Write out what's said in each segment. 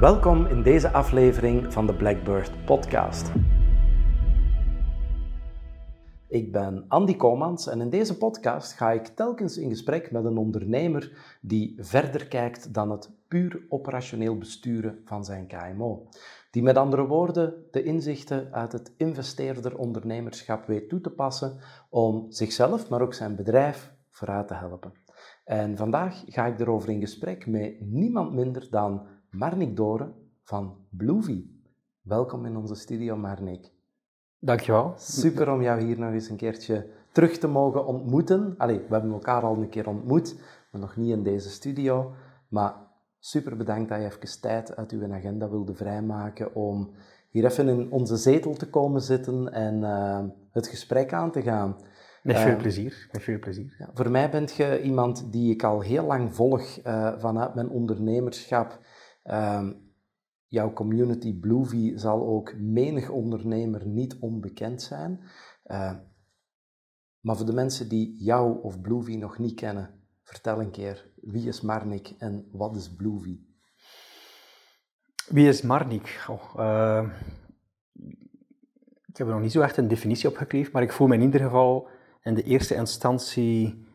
Welkom in deze aflevering van de Blackbird Podcast. Ik ben Andy Komans en in deze podcast ga ik telkens in gesprek met een ondernemer die verder kijkt dan het puur operationeel besturen van zijn KMO. Die met andere woorden de inzichten uit het investeerder-ondernemerschap weet toe te passen om zichzelf, maar ook zijn bedrijf vooruit te helpen. En vandaag ga ik erover in gesprek met niemand minder dan Marnik Doren van Bluevie. Welkom in onze studio, Marnik. Dankjewel. Super om jou hier nog eens een keertje terug te mogen ontmoeten. Allee, we hebben elkaar al een keer ontmoet, maar nog niet in deze studio. Maar super bedankt dat je even tijd uit uw agenda wilde vrijmaken om hier even in onze zetel te komen zitten en uh, het gesprek aan te gaan. Met veel uh, plezier. Met veel plezier. Ja, voor mij bent je iemand die ik al heel lang volg uh, vanuit mijn ondernemerschap. Ehm, jouw community Bluevie zal ook menig ondernemer niet onbekend zijn. Uh, maar voor de mensen die jou of Bluevie nog niet kennen, vertel een keer wie is Marnik en wat is Bluevie? Wie is Marnik? Uh, ik heb er nog niet zo echt een definitie op gekregen, maar ik voel me in ieder geval in de eerste instantie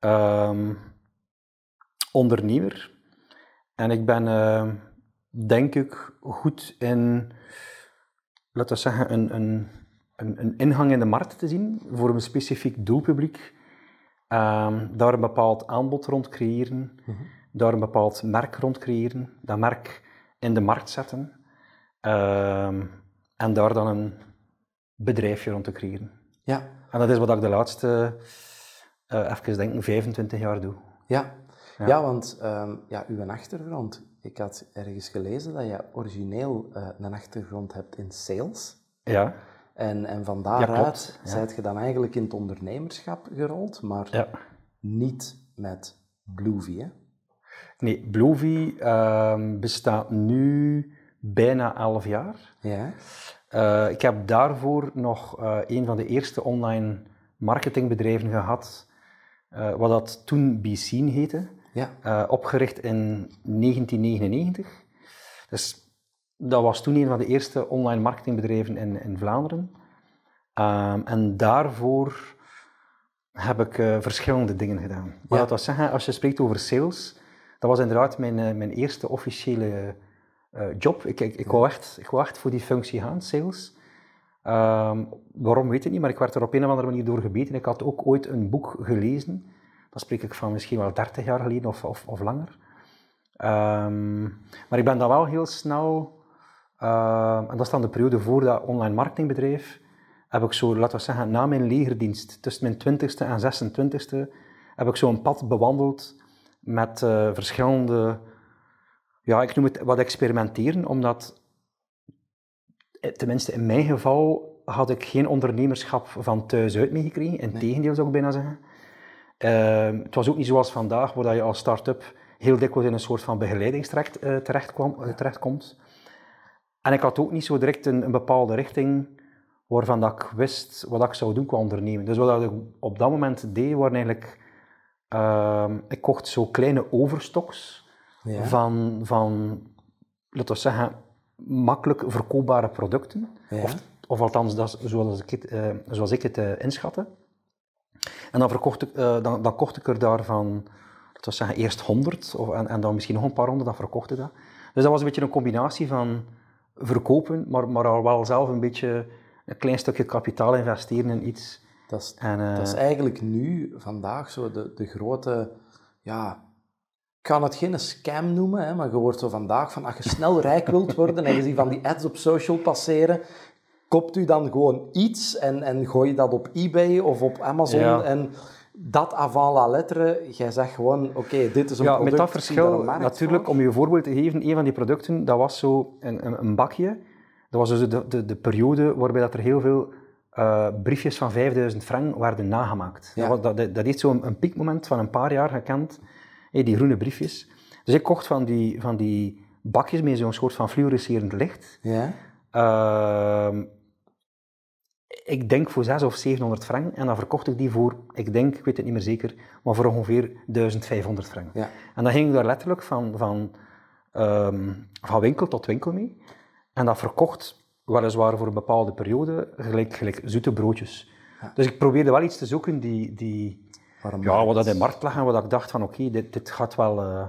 um, ondernemer. En ik ben, denk ik, goed in, laten we zeggen, een, een, een, een, ingang in de markt te zien voor een specifiek doelpubliek. Um, daar een bepaald aanbod rond creëren, mm -hmm. daar een bepaald merk rond creëren, dat merk in de markt zetten um, en daar dan een bedrijfje rond te creëren. Ja. En dat is wat ik de laatste, uh, even denken, 25 jaar doe. Ja, ja. ja want um, ja, uw achtergrond, ik had ergens gelezen dat je origineel uh, een achtergrond hebt in sales. Ja. En, en van daaruit ja, zijt je dan eigenlijk in het ondernemerschap gerold, maar ja. niet met Bluevie, hè? Nee, Bluevie uh, bestaat nu bijna 11 jaar. Ja. Uh, ik heb daarvoor nog uh, een van de eerste online marketingbedrijven gehad, wat dat toen BCN heette, ja. opgericht in 1999. Dus dat was toen een van de eerste online marketingbedrijven in, in Vlaanderen. Um, en daarvoor heb ik verschillende dingen gedaan. Maar Ja. dat wil zeggen, als je spreekt over sales, dat was inderdaad mijn, mijn eerste officiële job. Ik, ik, ik, wou echt, ik wou echt voor die functie gaan, sales. Um, waarom weet ik niet, maar ik werd er op een of andere manier door gebeten. Ik had ook ooit een boek gelezen. Dat spreek ik van misschien wel 30 jaar geleden of, of, of langer. Um, maar ik ben dan wel heel snel, uh, en dat is dan de periode voor dat online marketingbedrijf, heb ik zo, laten we zeggen, na mijn legerdienst, tussen mijn 20ste en 26ste, heb ik zo een pad bewandeld met uh, verschillende ja, ik noem het wat experimenteren, omdat, tenminste in mijn geval, had ik geen ondernemerschap van thuis uit meegekregen. Integendeel nee. zou ik bijna zeggen. Uh, het was ook niet zoals vandaag, waar je als start-up heel dikwijls in een soort van begeleidingstraject uh, terecht kwam, uh, terechtkomt. En ik had ook niet zo direct een, een, bepaalde richting waarvan dat ik wist wat ik zou doen qua ondernemen. Dus wat ik op dat moment deed, waren eigenlijk... Uh, ik kocht zo kleine overstoks ja. van, van, laten we zeggen, makkelijk verkoopbare producten. Ja. Of, of althans, dat is zoals ik het, uh, zoals ik het uh, inschatte. En dan, verkocht ik, uh, dan, dan kocht ik er daarvan, laten we zeggen, eerst 100 of, en, en dan misschien nog een paar honderd, dan verkocht ik dat. Dus dat was een beetje een combinatie van verkopen, maar, maar al wel zelf een beetje een klein stukje kapitaal investeren in iets. Dat is, en, dat is eigenlijk nu, vandaag, zo de, de grote, ja, ik kan het geen scam noemen, hè, maar je wordt zo vandaag van, als je snel rijk wilt worden en je ziet van die ads op social passeren, koopt u dan gewoon iets en, en gooi je dat op eBay of op Amazon ja. en dat avant la lettre, jij zegt gewoon, oké, okay, dit is een ja, product. Met dat verschil, natuurlijk, om je een voorbeeld te geven, een van die producten, dat was zo een, een, een bakje, dat was dus de, de, de periode waarbij dat er heel veel uh, briefjes van 5000 frank werden nagemaakt. Ja. Dat, dat, dat heeft zo'n een piekmoment van een paar jaar gekend, hey, die groene briefjes. Dus ik kocht van die, van die bakjes met zo'n soort van fluorescerend licht. Ja. Uh, ik denk voor 600 of 700 frank. En dan verkocht ik die voor, ik denk, ik weet het niet meer zeker, maar voor ongeveer 1500 frank. Ja. En dan ging ik daar letterlijk van, van ehm, van winkel tot winkel mee. En dat verkocht weliswaar voor een bepaalde periode, gelijk, gelijk zoete broodjes. Dus ik probeerde wel iets te zoeken die, die ja, wat dat in markt lag en wat ik dacht van oké, dit, dit gaat wel... Uh,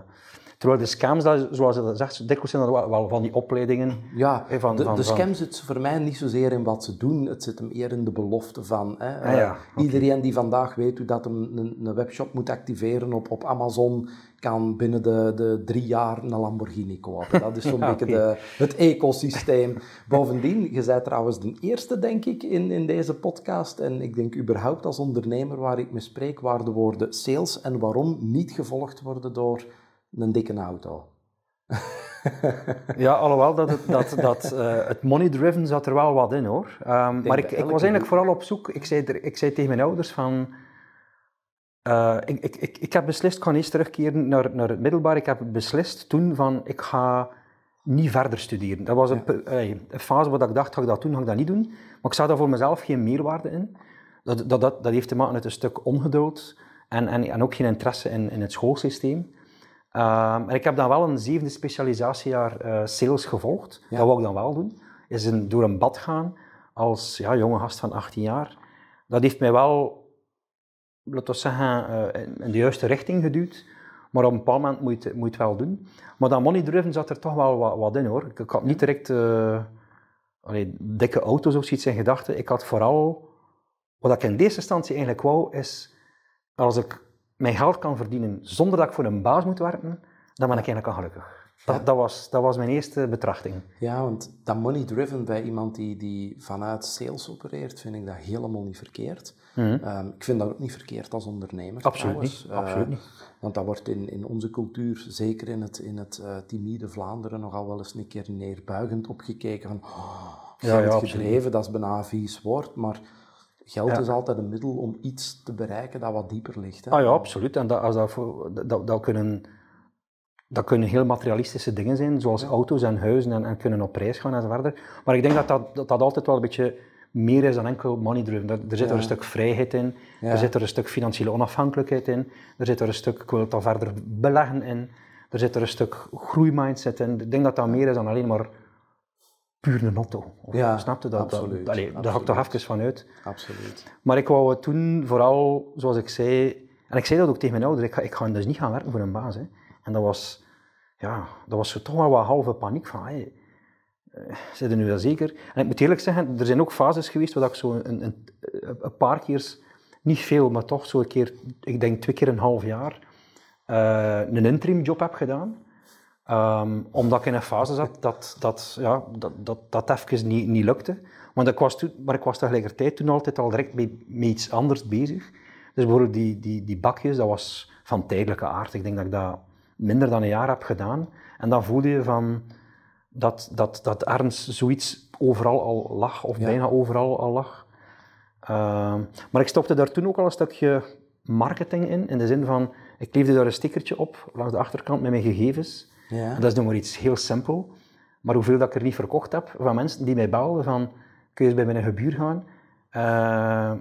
terwijl de scams, zoals je dat zegt, dikwijls zijn wel, van die opleidingen. Ja, van, de, van, de scam zit voor mij niet zozeer in wat ze doen, het zit hem eerder in de belofte van... Hè, ah, ja, uh, Iedereen die vandaag weet hoe dat een, een, een webshop moet activeren op, op Amazon, kan binnen de, de drie jaar een Lamborghini kopen. Dat is zo'n beetje de, het ecosysteem. Bovendien, je bent trouwens de eerste, denk ik, in, in deze podcast. En ik denk überhaupt als ondernemer waar ik me spreek, waar de woorden sales en waarom niet gevolgd worden door een dikke auto. ja, alhoewel dat het, dat, dat, uh, het money-driven zat er wel wat in hoor. Um, maar ik, ik was eigenlijk vooral op zoek. Ik zei, er, ik zei tegen mijn ouders van uh, ik, ik, ik, ik, heb beslist, ik ga eens terugkeren naar, naar het middelbaar. Ik heb beslist toen van, ik ga niet verder studeren. Dat was een, een fase waar ik dacht, ga ik dat doen, ga ik dat niet doen. Maar ik zag daar voor mezelf geen meerwaarde in. Dat, dat, dat, dat heeft te maken met een stuk ongeduld en, en, en ook geen interesse in, in het schoolsysteem. Uh, en ik heb dan wel een zevende specialisatiejaar uh, sales gevolgd. Dat wou ik dan wel doen. Is een, door een bad gaan als ja, jonge gast van 18 jaar. Dat heeft mij wel laten we zeggen, uh, in de juiste richting geduwd. Maar op een bepaald moment moet je, het, moet je het wel doen. Maar dat money driven zat er toch wel wat, wat in hoor. Ik, ik, had niet direct uh, allee, dikke auto's of zoiets in gedachten. Ik had vooral, wat ik in deze instantie eigenlijk wou, is als ik mijn geld kan verdienen zonder dat ik voor een baas moet werken, dan ben ik eigenlijk al gelukkig. Dat, dat, was, dat was mijn eerste betrachting. Ja, want dat money driven bij iemand die, die vanuit sales opereert, vind ik dat helemaal niet verkeerd. Mhm. Ehm, ik vind dat ook niet verkeerd als ondernemer. Absoluut niet. Uh, Absoluut niet. Want dat wordt in, in onze cultuur, zeker in het, in het uh, timide Vlaanderen, nogal wel eens een keer neerbuigend opgekeken. Van, oh, ja, ja, gedreven, dat is bijna een vies woord, maar geld is altijd een middel om iets te bereiken dat wat dieper ligt. Hè? Ah ja, absoluut. En dat, als dat, dat, dat kunnen dat kunnen heel materialistische dingen zijn, zoals auto's en huizen en, en, kunnen op reis gaan enzovoort. Maar ik denk dat dat, dat dat, altijd wel een beetje meer is dan enkel money driven. Er, zit er een stuk vrijheid in, er zit er een stuk financiële onafhankelijkheid in, er zit er een stuk, ik wil het al verder beleggen in, er zit er een stuk groeimindset in. Ik denk dat dat meer is dan alleen maar puur een auto. ja, snapte dat? Absoluut. Dat, allee, daar ga ik toch even van uit. Absoluut. Maar ik wou toen vooral, zoals ik zei, en ik zei dat ook tegen mijn ouders, ik ga, ik ga dus niet gaan werken voor een baas. Hè. En dat was, ja, dat was toch wel wat halve paniek van, hey, zit er nu wel zeker? En ik moet eerlijk zeggen, er zijn ook fases geweest waar ik zo een, een, een paar keer, niet veel, maar toch zo een keer, ik denk twee keer een half jaar, uh, een interim job heb gedaan. Um, omdat ik in een fase zat dat dat, ja, dat, dat, dat even niet, niet lukte. Want ik was toen, maar ik was tegelijkertijd toen altijd al direct met, met iets anders bezig. Dus bijvoorbeeld die, die, die bakjes, dat was van tijdelijke aard. Ik denk dat ik dat minder dan een jaar heb gedaan. En dan voelde je van dat, dat, dat ergens zoiets overal al lag, of bijna overal al lag. Uh, maar ik stopte daar toen ook al een stukje marketing in, in de zin van, ik kleefde daar een stickertje op, langs de achterkant met mijn gegevens. Ja. dat is nog maar iets heel simpel. Maar hoeveel dat ik er niet verkocht heb, van mensen die mij belden van, kun je eens bij mijn gebuur gaan? Uh,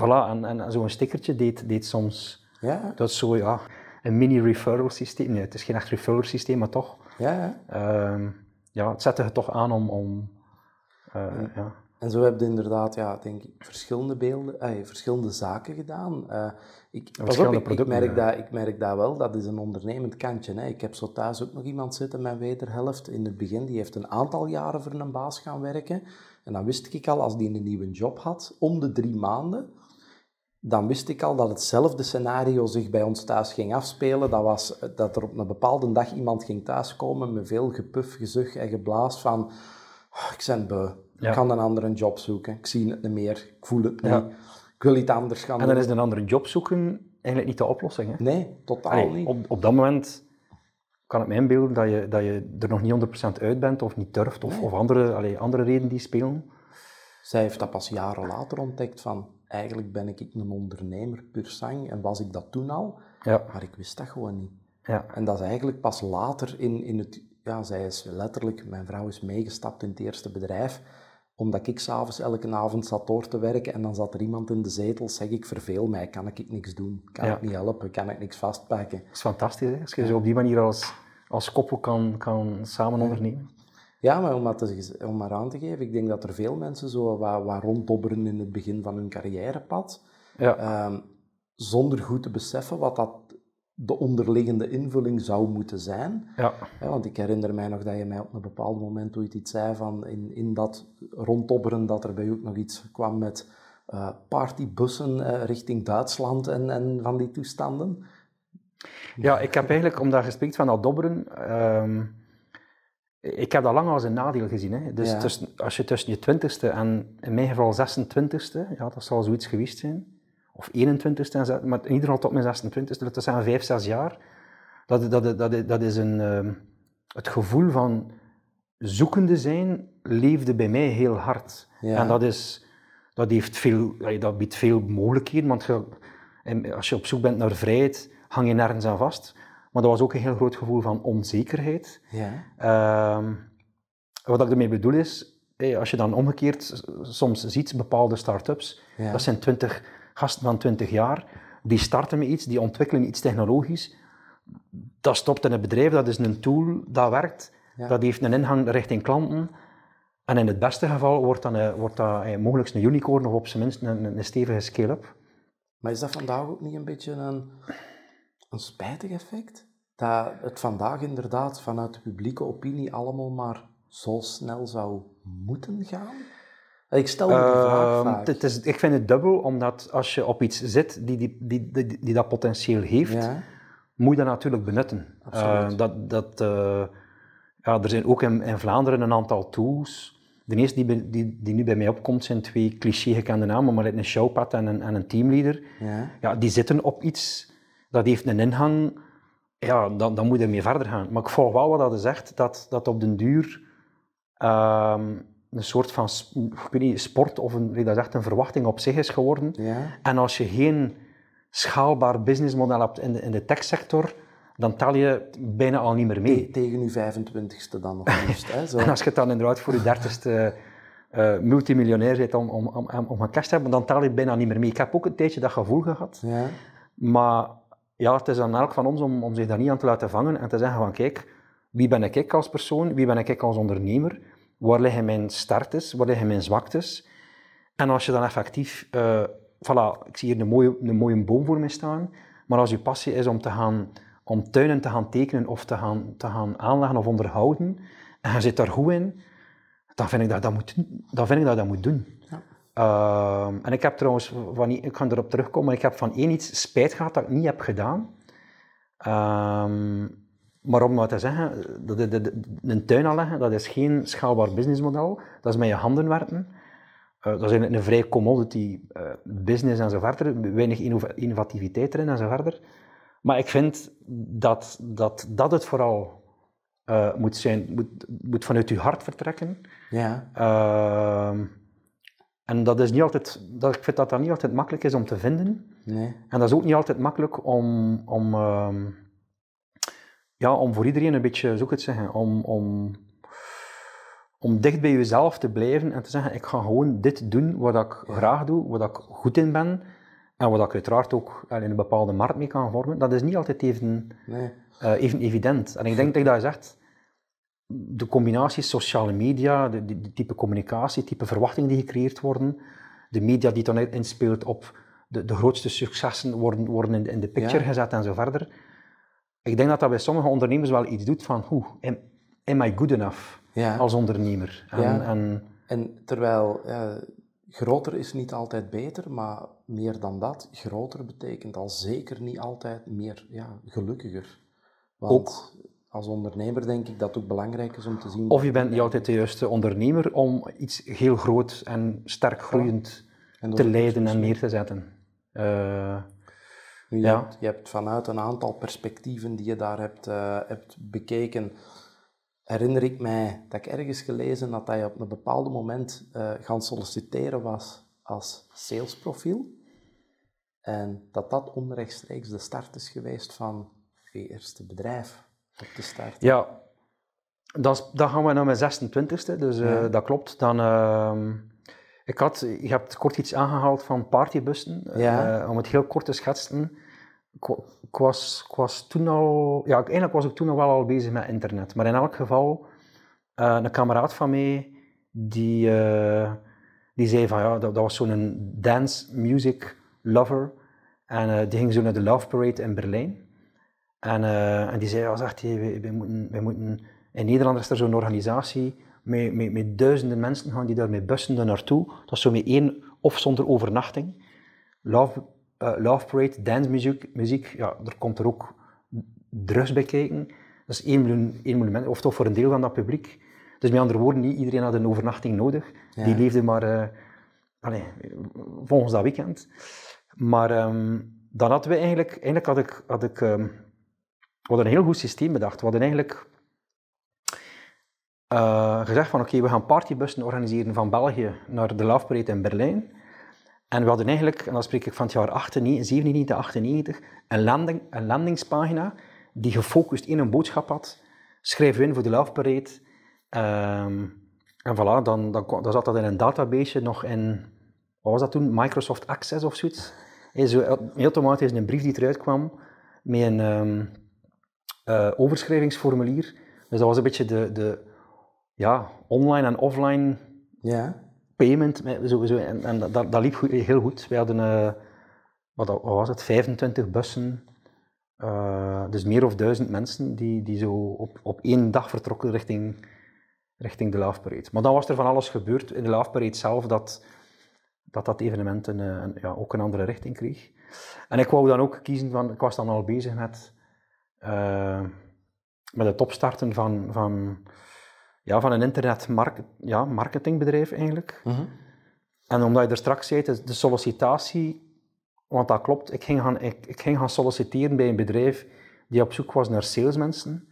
voilà, en, en zo'n stickertje deed, deed soms... Ja. Dat is zo, ja een mini-referral systeem. Nee, het is geen echt referral systeem, maar toch. Ja, ja. Uh, ja het zette het toch aan om. om uh, en, ja. En zo heb je inderdaad, ja, denk ik, verschillende beelden, eh, verschillende zaken gedaan. Uh, ik, pas op, ik, ik, merk dat, ik merk dat wel, dat is een ondernemend kantje. Hè. Ik heb zo thuis ook nog iemand zitten, mijn wederhelft, in het begin, die heeft een aantal jaren voor een baas gaan werken. En dan wist ik al, als die een nieuwe job had, om de drie maanden, dan wist ik al dat hetzelfde scenario zich bij ons thuis ging afspelen. Dat was dat er op een bepaalde dag iemand ging thuiskomen met veel gepuf, gezucht en geblaas van oh, ik ben beu, ik ga een andere job zoeken, ik zie het niet meer, ik voel het niet, ik wil iets anders gaan En dan is een andere job zoeken eigenlijk niet de oplossing. Hè? Nee, totaal niet. Op, op dat moment kan het mij inbeelden dat je, dat je er nog niet 100% uit bent of niet durft of, of andere, allee, andere redenen die spelen. Zij heeft dat pas jaren later ontdekt van eigenlijk ben ik een ondernemer puur sang en was ik dat toen al, ja. maar ik wist dat gewoon niet. Ja. En dat is eigenlijk pas later in, in het, ja, zij is letterlijk, mijn vrouw is meegestapt in het eerste bedrijf, omdat ik s'avonds elke avond zat door te werken en dan zat er iemand in de zetel, zeg ik verveel mij, kan ik niks doen, kan ik niet helpen, kan ik niks vastpakken. Dat is fantastisch, hè? als je zo op die manier als, als koppel kan, kan samen ondernemen. Ja, maar om, dat te, om maar aan te geven, ik denk dat er veel mensen zo wat, wat ronddobberen in het begin van hun carrièrepad, Ja. ehm, zonder goed te beseffen wat dat de onderliggende invulling zou moeten zijn. Ja. Ja, want ik herinner mij nog dat je mij op een bepaald moment ooit iets zei van in, in dat ronddobberen dat er bij u ook nog iets kwam met eh, partybussen eh, richting Duitsland en, en van die toestanden. Ja, ik heb eigenlijk, omdat je spreekt van dat dobberen, ehm, ik heb dat lang als een nadeel gezien. Hè. Dus Ja. tussen, als je tussen je twintigste en in mijn geval 26ste, ja, dat zal zoiets geweest zijn, of 21ste, en zes- maar in ieder geval tot mijn 26ste, dat zijn vijf, zes jaar, dat, dat, dat, dat is een, ehm, het gevoel van zoekende zijn leefde bij mij heel hard. Ja. En dat, is, dat, heeft veel, dat biedt veel mogelijkheden, want je, als je op zoek bent naar vrijheid, hang je nergens aan vast. Maar dat was ook een heel groot gevoel van onzekerheid. Ja. Ehm, wat ik ermee bedoel is, als je dan omgekeerd soms ziet, bepaalde start-ups, Ja. dat zijn 20 gasten van 20 jaar, die starten met iets, die ontwikkelen iets technologisch. Dat stopt in het bedrijf, dat is een tool, dat werkt, Ja. dat heeft een ingang richting klanten. En in het beste geval wordt, dan, eh, wordt dat eh, mogelijk een unicorn of op zijn minst een, een, een stevige scale-up. Maar is dat vandaag ook niet een beetje een, een spijtig effect? Dat het vandaag inderdaad vanuit de publieke opinie allemaal maar zo snel zou moeten gaan? Ik stel me die vraag Ehm, vaak. het is, ik vind het dubbel, omdat als je op iets zit die, die, die, die, die dat potentieel heeft, Ja, moet je dat natuurlijk benutten. Absoluut. Eh, dat, dat, eh, ja, er zijn ook in, in Vlaanderen een aantal tools. De eerste die, die, die nu bij mij opkomt zijn twee cliché gekende namen, maar een showpad en een, en een teamleader. ja, Ja, die zitten op iets, dat heeft een ingang, ja, dan, dan moet je ermee verder gaan. Maar ik volg wel wat dat zegt, dat, dat op den duur ehm, een soort van ik weet niet, sport of een, dat zegt, een verwachting op zich is geworden. ja. En als je geen schaalbaar businessmodel hebt in de, in de techsector, dan tel je bijna al niet meer mee. Te- tegen uw 25ste dan nog liefst. Hè, zo. En als je dan inderdaad voor je dertigste eh multimiljonair bent om, om, om, om een cash te hebben, dan tel je bijna niet meer mee. Ik heb ook een tijdje dat gevoel gehad. Ja, Maar ja, het is aan elk van ons om, om zich daar niet aan te laten vangen en te zeggen van kijk, wie ben ik als persoon, wie ben ik als ondernemer, waar liggen mijn sterktes, waar liggen mijn zwaktes. En als je dan effectief, eh voilà, ik zie hier een mooie, een mooie boom voor me staan, maar als je passie is om, te gaan, om tuinen te gaan tekenen of te gaan, te gaan aanleggen of onderhouden, en je zit daar goed in, dan vind ik dat dat moet, dan vind ik dat dat moet doen. Ja. Ehm, en ik heb trouwens, van, ik ga erop terugkomen, maar ik heb van één iets spijt gehad dat ik niet heb gedaan. Ehm, maar om maar te zeggen, een tuin aanleggen, dat is geen schaalbaar businessmodel. Dat is met je handen werken. Eh, dat is een, een vrij commodity eh, business en zo verder. Weinig innova- innovativiteit erin en zo verder. Maar ik vind dat dat, dat het vooral eh, moet zijn, moet, moet vanuit je hart vertrekken. ja, Ehm, en dat is niet altijd, dat, ik vind dat dat niet altijd makkelijk is om te vinden. nee. En dat is ook niet altijd makkelijk om, om, ehm, ja, om voor iedereen een beetje, zo het zeggen, om, om, om dicht bij jezelf te blijven en te zeggen, ik ga gewoon dit doen wat ik graag doe, wat ik goed in ben en wat ik uiteraard ook in een bepaalde markt mee kan vormen. Dat is niet altijd even, nee. eh, even evident. En ik denk dat je dat zegt, de combinatie sociale media, de, de, de type communicatie, type verwachtingen die gecreëerd worden, de media die dan inspeelt op de, de grootste successen worden, worden in, de- in de picture Ja. gezet en zo verder. Ik denk dat dat bij sommige ondernemers wel iets doet van, hoe, am, am I good enough Ja. als ondernemer? En, Ja. en En terwijl groter is niet altijd beter, maar meer dan dat, groter betekent al zeker niet altijd meer ja, gelukkiger. Want als ondernemer denk ik dat het ook belangrijk is om te zien. of je bent niet altijd de juiste ondernemer om iets heel groot en sterk groeiend te leiden en neer te zetten. Nu, je, Ja. hebt, je hebt vanuit een aantal perspectieven die je daar hebt, eh, hebt bekeken, herinner ik mij dat ik ergens gelezen had dat je op een bepaald moment eh, gaan solliciteren was als salesprofiel. En dat dat onrechtstreeks de start is geweest van je eerste bedrijf op te starten. Ja, dan, gaan we naar mijn 26e, dus eh, Ja. dat klopt. Dan, ehm, ik had, je hebt kort iets aangehaald van partybussen. Ja. Eh, om het heel kort te schetsen, ik, ik was, ik was toen al, ja, eigenlijk was ik toen al wel al bezig met internet. Maar in elk geval, eh, een kameraad van mij, die, eh, die zei van ja, dat, dat was zo'n dance music lover. En die ging zo naar de Love Parade in Berlijn. En, en die zei, ja, zegt hij, wij, wij moeten, wij moeten, in Nederland is er zo'n organisatie met, met, met duizenden mensen gaan die daar met bussen naartoe. Dat is zo met één of zonder overnachting. Love, eh, Love Parade, dance muziek, muziek, ja, er komt er ook drugs bij kijken. Dat is 1 miljoen, 1 miljoen mensen, of toch voor een deel van dat publiek. Dus met andere woorden, niet iedereen had een overnachting nodig. Ja. Die leefde maar eh, allee, volgens dat weekend. Maar ehm, dan hadden we eigenlijk, eigenlijk had ik, had ik ehm, we hadden een heel goed systeem bedacht. We hadden eigenlijk eh, gezegd van oké, we gaan partybussen organiseren van België naar de Parade in Berlijn. En we hadden eigenlijk, en dan spreek ik van het jaar 98, 97, 98, een, landing, een landingspagina die gefocust in een boodschap had. Schrijf in voor de Parade. Ehm, en voilà, dan, dan, dan zat dat in een database nog in, wat was dat toen, Microsoft Access of zoiets. Hey, zo, eh, automatisch een brief die eruit kwam met een ehm, eh, overschrijvingsformulier. Dus dat was een beetje de, de ja, online en offline Ja. payment. Sowieso, en en dat, dat, liep goed- heel goed. Wij hadden, eh, wat, wat was het, 25 bussen. eh, dus meer of duizend mensen die, die zo op, op één dag vertrokken richting, richting de Love Parade. Maar dan was er van alles gebeurd in de Love Parade zelf dat dat, dat evenement een, eh, een, ja, ook een andere richting kreeg. En ik wou dan ook kiezen van, ik was dan al bezig met, met het opstarten van, van, ja, van een internet mark, ja, marketingbedrijf eigenlijk. Mhm. En omdat je er straks zei, de, sollicitatie, want dat klopt, ik ging, gaan, ik, ik ging gaan solliciteren bij een bedrijf die op zoek was naar salesmensen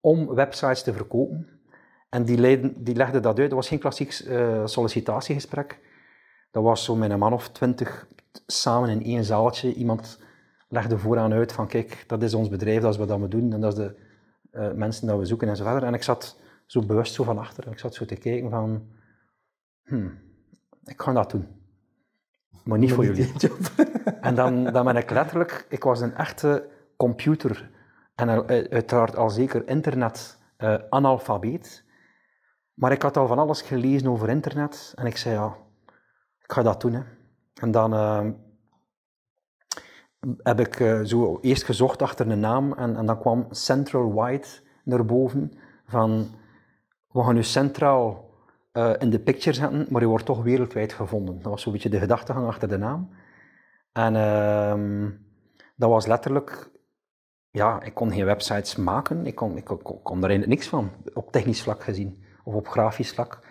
om websites te verkopen. En die, leiden, die legde dat uit. Dat was geen klassiek eh, sollicitatiegesprek. Dat was zo met een man of twintig samen in één zaaltje. Iemand legde vooraan uit van kijk, dat is ons bedrijf, dat is wat we doen en dat is de eh, mensen dat we zoeken en zo verder. En ik zat zo bewust zo van achter en ik zat zo te kijken van, hmm, ik ga dat doen. Maar niet voor jullie. En dan, dan ben ik letterlijk, ik was een echte computer en eh, uiteraard al zeker internet eh, analfabeet. Maar ik had al van alles gelezen over internet en ik zei ja, ik ga dat doen. Hè. En dan eh, heb ik zo eerst gezocht achter een naam en, en dan kwam Central White naar boven van we gaan nu centraal eh, in de picture zetten, maar je wordt toch wereldwijd gevonden. Dat was zo'n beetje de gedachtegang achter de naam. En ehm, dat was letterlijk, ja, ik kon geen websites maken, ik kon, ik, kon, kon- kon daar niks van, op technisch vlak gezien, of op grafisch vlak.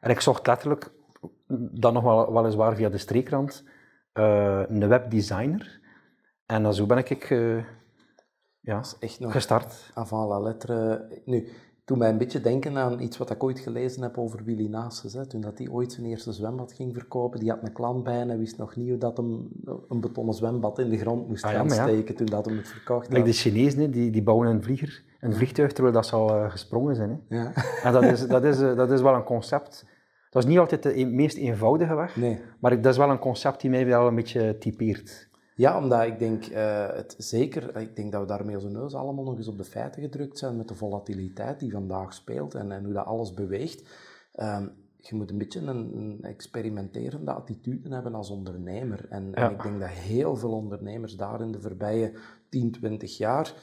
En ik zocht letterlijk, dan nog wel, weliswaar via de streekrand, eh, een webdesigner. En zo ben ik eh, ja, Echt nog gestart. avant la lettre. Nu, toen mij een beetje denken aan iets wat ik ooit gelezen heb over Willy Naases. Hè. Toen dat hij ooit zijn eerste zwembad ging verkopen, die had een klant bij en wist nog niet hoe dat hem een betonnen zwembad in de grond moest Ah gaan ja. steken toen dat hem het verkocht Like de had. Chinezen, die, die bouwen een vlieger, een vliegtuig terwijl dat ze al eh, gesprongen zijn. Hè. Ja. En dat is, dat, is, eh, dat is wel een concept. Dat is niet altijd de e- meest eenvoudige weg, Nee. maar dat is wel een concept die mij wel een beetje typeert. Ja, omdat ik denk, eh, het, zeker, ik denk dat we daarmee onze neus allemaal nog eens op de feiten gedrukt zijn met de volatiliteit die vandaag speelt en, en hoe dat alles beweegt. Ehm, je moet een beetje een, een experimenterende attitude hebben als ondernemer. En, en ik denk dat heel veel ondernemers daar in de voorbije 10, 20 jaar,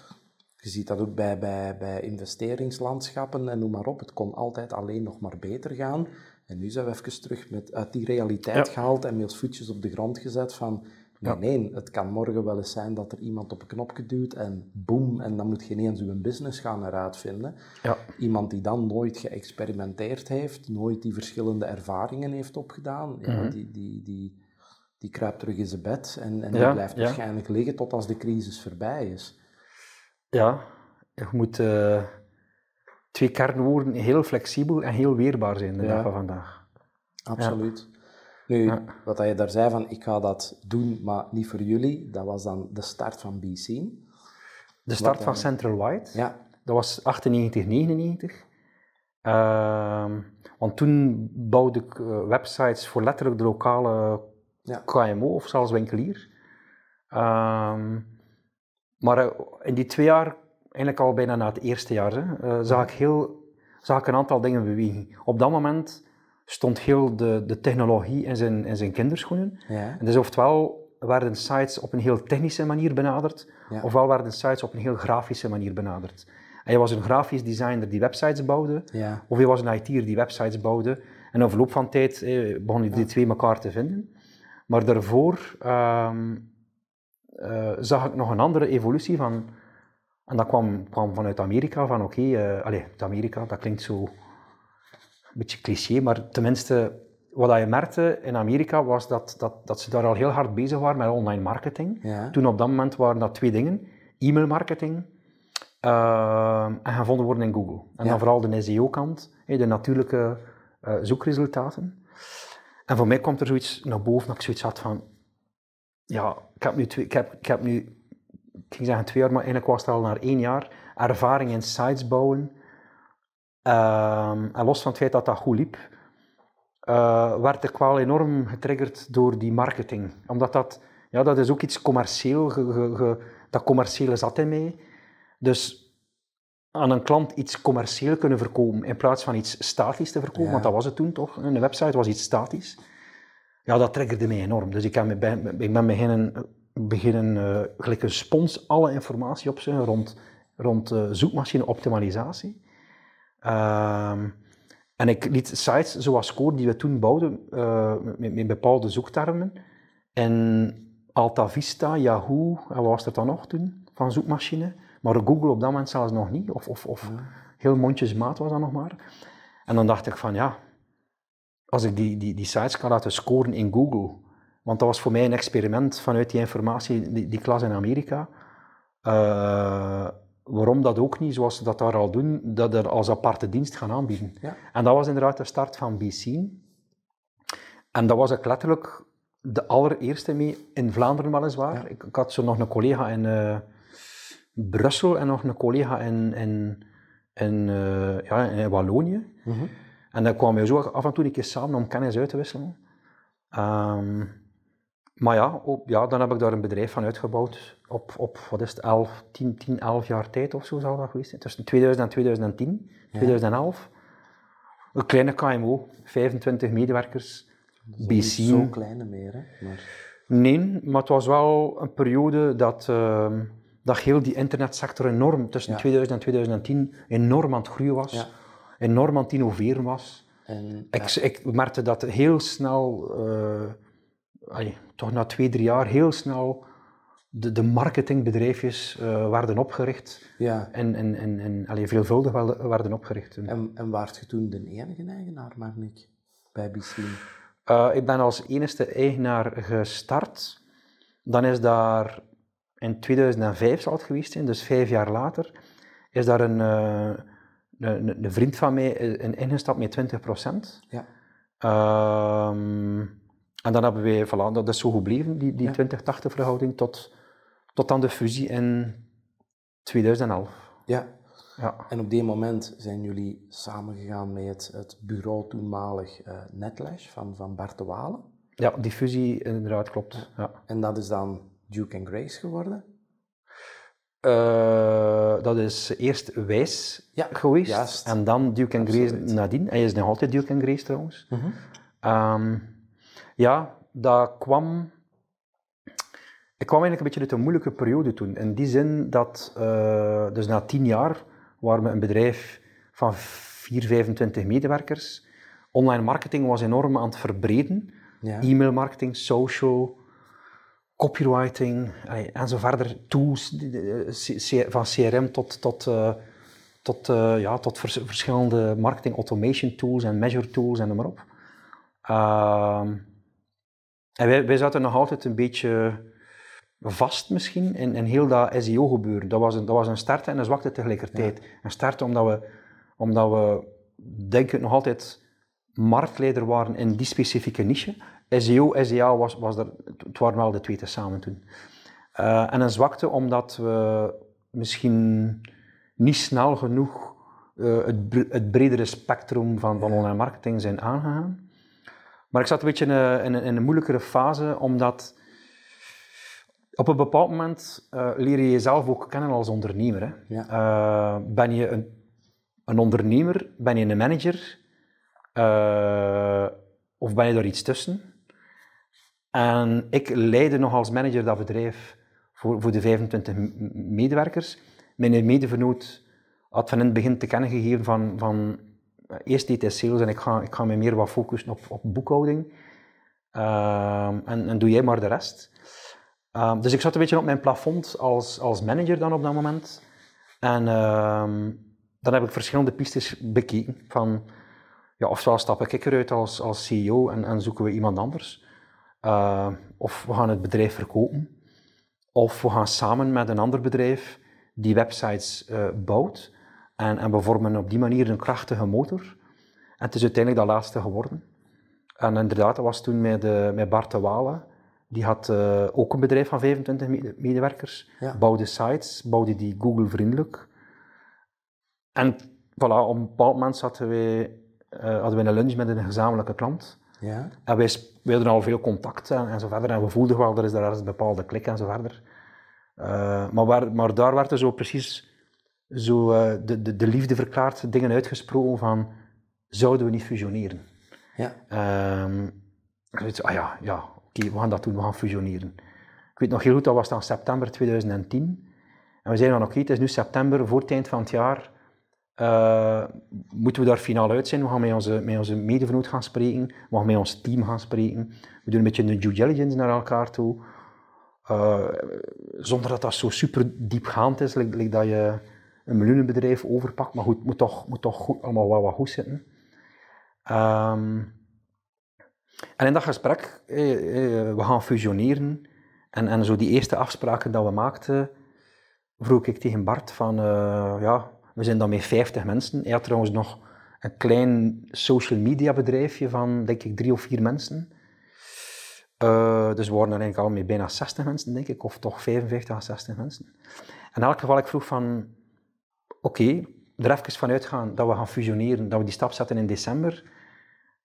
je ziet dat ook bij, bij, bij investeringslandschappen en noem maar op, het kon altijd alleen nog maar beter gaan. En nu zijn we even terug met, uit die realiteit Ja. gehaald en met ons voetjes op de grond gezet van Ja. nee, het kan morgen wel eens zijn dat er iemand op een knopje duwt en boem, en dan moet je ineens uw business gaan eruit vinden. Ja. Iemand die dan nooit geëxperimenteerd heeft, nooit die verschillende ervaringen heeft opgedaan, ja, Mhm. die, die, die, die kruipt terug in zijn bed en, en die blijft waarschijnlijk liggen tot als de crisis voorbij is. Ja, je moet eh, twee kernwoorden heel flexibel en heel weerbaar zijn de dag van vandaag. Absoluut. Nu, Ja. wat je daar zei van, ik ga dat doen, maar niet voor jullie, dat was dan de start van BC. De start Wat van dan? Central White, Ja, dat was 98, 99. Ehm, want toen bouwde ik eh, websites voor letterlijk de lokale Ja. KMO of zelfs winkelier. Ehm, Maar eh, in die twee jaar, eigenlijk al bijna na het eerste jaar, hè, eh, zag, ik heel, zag ik een aantal dingen bewegen. Op dat moment stond heel de, de technologie in zijn, in zijn kinderschoenen. Ja. En dus oftewel werden sites op een heel technische manier benaderd, Ja. ofwel werden sites op een heel grafische manier benaderd. En je was een grafisch designer die websites bouwde, Ja. of je was een IT'er die websites bouwde. En na verloop van tijd eh, begonnen die twee elkaar te vinden. Maar daarvoor ehm, eh, zag ik nog een andere evolutie van... En dat kwam, kwam vanuit Amerika, van oké, eh allee, uit Amerika, dat klinkt zo een beetje cliché, maar tenminste, wat je merkte in Amerika was dat, dat, dat ze daar al heel hard bezig waren met online marketing. Ja. Toen op dat moment waren dat twee dingen. E-mail marketing ehm, en gevonden worden in Google. En Ja. dan vooral de SEO-kant, de natuurlijke eh, zoekresultaten. En voor mij komt er zoiets naar boven dat ik zoiets had van... Ja, ik heb nu, twee, ik heb, ik heb nu ik ging zeggen twee jaar, maar eigenlijk was het al na één jaar ervaring in sites bouwen. Ehm, en los van het feit dat dat goed liep, eh, werd ik wel enorm getriggerd door die marketing. Omdat dat, ja, dat is ook iets commercieel, ge- ge- ge- dat commerciële zat in mij. Dus aan een klant iets commercieel kunnen verkopen in plaats van iets statisch te verkopen, Ja. want dat was het toen toch. Een website was iets statisch. Ja, dat triggerde mij enorm. Dus ik, heb ik ben beginnen, beginnen eh, gelijk een spons alle informatie opzoeken rond, rond eh, zoekmachine-optimalisatie. Ehm, en ik liet sites zoals Core, die we toen bouwden, eh, met, met bepaalde zoektermen. En Alta Vista, Yahoo, en wat was er dan nog toen van zoekmachine? Maar Google op dat moment zelfs nog niet, of, of, of heel mondjesmaat was dat nog maar. En dan dacht ik van ja, als ik die, die, die sites kan laten scoren in Google, want dat was voor mij een experiment vanuit die informatie, die, die klas in Amerika. Eh, waarom dat ook niet, zoals ze dat daar al doen, dat er als aparte dienst gaan aanbieden. Ja. En dat was inderdaad de start van BC. En dat was ik letterlijk de allereerste mee, in Vlaanderen weliswaar. Ja. Ik, ik had zo nog een collega in eh, Brussel en nog een collega in, in, in, eh, ja, in Wallonië. Mhm. En dan kwamen we zo af en toe een keer samen om kennis uit te wisselen. Ehm, maar ja, ja, dan heb ik daar een bedrijf van uitgebouwd op, op wat is het, 11, 10, 10, 11 jaar tijd of zo zal dat geweest zijn. Tussen 2000 en 2010, 2011. Een kleine KMO, 25 medewerkers, Niet BC. Zo kleine meer, hè. Maar, Nee, maar het was wel een periode dat, ehm, dat heel die internetsector enorm, tussen Ja. 2000 en 2010, enorm aan het groeien was. Ja. Enorm aan het innoveren was. en, Ik, ik merkte dat heel snel, eh, toch na twee, drie jaar, heel snel de, de marketingbedrijfjes eh, werden opgericht. ja. En, en, en, en allee, veelvuldig wel- werden opgericht. En, en waart je toen de enige eigenaar, Marnik, bij Bislim? Eh, ik ben als enige eigenaar gestart. Dan is daar in 2005 zal het geweest zijn, dus vijf jaar later, is daar een, eh, een, een vriend van mij in ingestapt met 20%. Ja. Ehm, en dan hebben wij, voilà, dat is zo gebleven, die, die Ja. 20-80 verhouding, tot, tot aan de fusie in 2011. Ja. Ja. En op die moment zijn jullie samengegaan met het, het bureau toenmalig eh Netlash van, van Bart de Walen. ja, die fusie inderdaad klopt. Ja. En dat is dan Duke and Grace geworden. Eh, dat is eerst Wijs Ja, geweest juist. en dan Duke and Grace Absoluut. nadien. Hij is nog altijd Duke and Grace trouwens. Ehm, ja, dat kwam... Ik kwam eigenlijk een beetje uit een moeilijke periode toen. In die zin dat, eh, dus na tien jaar, waren we een bedrijf van 4, 25 medewerkers. Online marketing was enorm aan het verbreden. Ja. E-mail marketing, social, copywriting en zo verder. Tools, C- van CRM tot, tot, eh, tot, eh, ja, tot vers- verschillende marketing automation tools en measure tools en noem maar op. Ehm, en wij, wij zaten nog altijd een beetje vast misschien in, in heel dat SEO gebeuren. Dat was een, dat was een sterkte en een zwakte tegelijkertijd. Een sterkte omdat we, omdat we denk ik nog altijd marktleider waren in die specifieke niche. SEO, SEA was, was er, het waren wel de twee tezamen toen. Eh, en een zwakte omdat we misschien niet snel genoeg eh, het, het bredere spectrum van, van online marketing zijn aangegaan. Maar ik zat een beetje in een, in een, in een moeilijkere fase, omdat Op een bepaald moment uh, leer je jezelf ook kennen als ondernemer. Hè. Ja. Uh, ben je een, een, ondernemer? Ben je een manager? Uh, of ben je daar iets tussen? En ik leidde nog als manager dat bedrijf voor, voor de 25 medewerkers. Mijn medevernoot had van in het begin te kennen gegeven van, van eerst deed hij sales en ik ga, ik ga me meer wat focussen op, op boekhouding. en, en doe jij maar de rest. Um, dus ik zat een beetje op mijn plafond als, als manager dan op dat moment. En um, dan heb ik verschillende pistes bekeken. Van, ja, ofwel stap ik eruit als, als CEO en, en zoeken we iemand anders. Uh, of we gaan het bedrijf verkopen. Of we gaan samen met een ander bedrijf die websites uh, bouwt. En, en we vormen op die manier een krachtige motor. En het is uiteindelijk dat laatste geworden. En inderdaad, dat was toen met, uh, met Bart de Walen die had uh, ook een bedrijf van 25 medewerkers, ja. bouwde sites, bouwde die Google-vriendelijk. En voilà, op een bepaald moment zaten wij, uh, hadden we een lunch met een gezamenlijke klant. Ja. En wij, wij hadden al veel contact en, en zo verder. En we voelden wel, er is daar een bepaalde klik en zo verder. Uh, maar, waar, maar daar werd er zo precies zo, de, de, de liefde verklaard, dingen uitgesproken van, zouden we niet fusioneren? Ja. Um, ah ja, ja, oké, we gaan dat doen, we gaan fusioneren. Ik weet nog heel goed, dat was dan september 2010. En we zeiden dan, oké, het is nu september, voor het eind van het jaar uh, moeten we daar finaal uit zijn. We gaan met onze, met onze medevenoot gaan spreken, we gaan met ons team gaan spreken. We doen een beetje een due diligence naar elkaar toe. Uh, zonder dat dat zo super diepgaand is, like, like dat je een miljoenenbedrijf overpakt. Maar goed, moet toch, moet toch goed, allemaal wel wat goed zitten. Um, en in dat gesprek, eh, eh, we gaan fusioneren. En, en zo die eerste afspraken dat we maakten, vroeg ik tegen Bart van, uh, ja, we zijn dan met 50 mensen. Hij had trouwens nog een klein social media bedrijfje van, denk ik, drie of vier mensen. Uh, dus we waren dan eigenlijk al met bijna 60 mensen, denk ik, of toch 55 à 60 mensen. En in elk geval, ik vroeg van, oké, okay, er even van uitgaan dat we gaan fusioneren, dat we die stap zetten in december.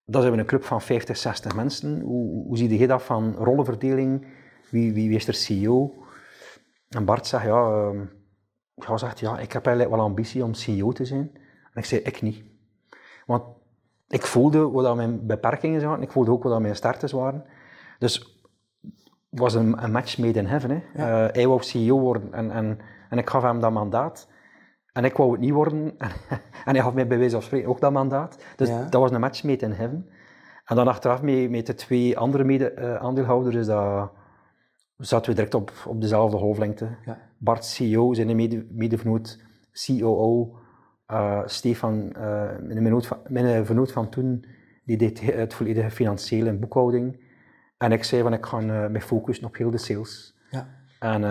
Dan zijn we een club van 50, 60 mensen. Hoe, hoe zie je dat van rollenverdeling? Wie, wie, wie is er CEO? En Bart zegt, ja, uh, ja, zegt, ja, ik heb eigenlijk wel ambitie om CEO te zijn. En ik zei, ik niet. Want ik voelde wat mijn beperkingen waren, ik voelde ook wat mijn starters waren. Dus het was een, een match made in heaven. Hè. Ja. Uh, hij wou CEO worden en, en, en ik gaf hem dat mandaat. En ik wou het niet worden. en hij had mij bij wijze van spreken ook dat mandaat. Dus Ja. dat was een match made in heaven. En dan achteraf met, met de twee andere mede, eh, aandeelhouders is dat, zaten we direct op, op dezelfde golflengte. Ja. Bart CEO, zijn mede, medevenoot, COO, eh, Stefan, eh, mijn, vernoot van, mijn vernoot van toen, die deed het volledige financiële en boekhouding. En ik zei van ik ga me focussen op heel de sales. Ja. En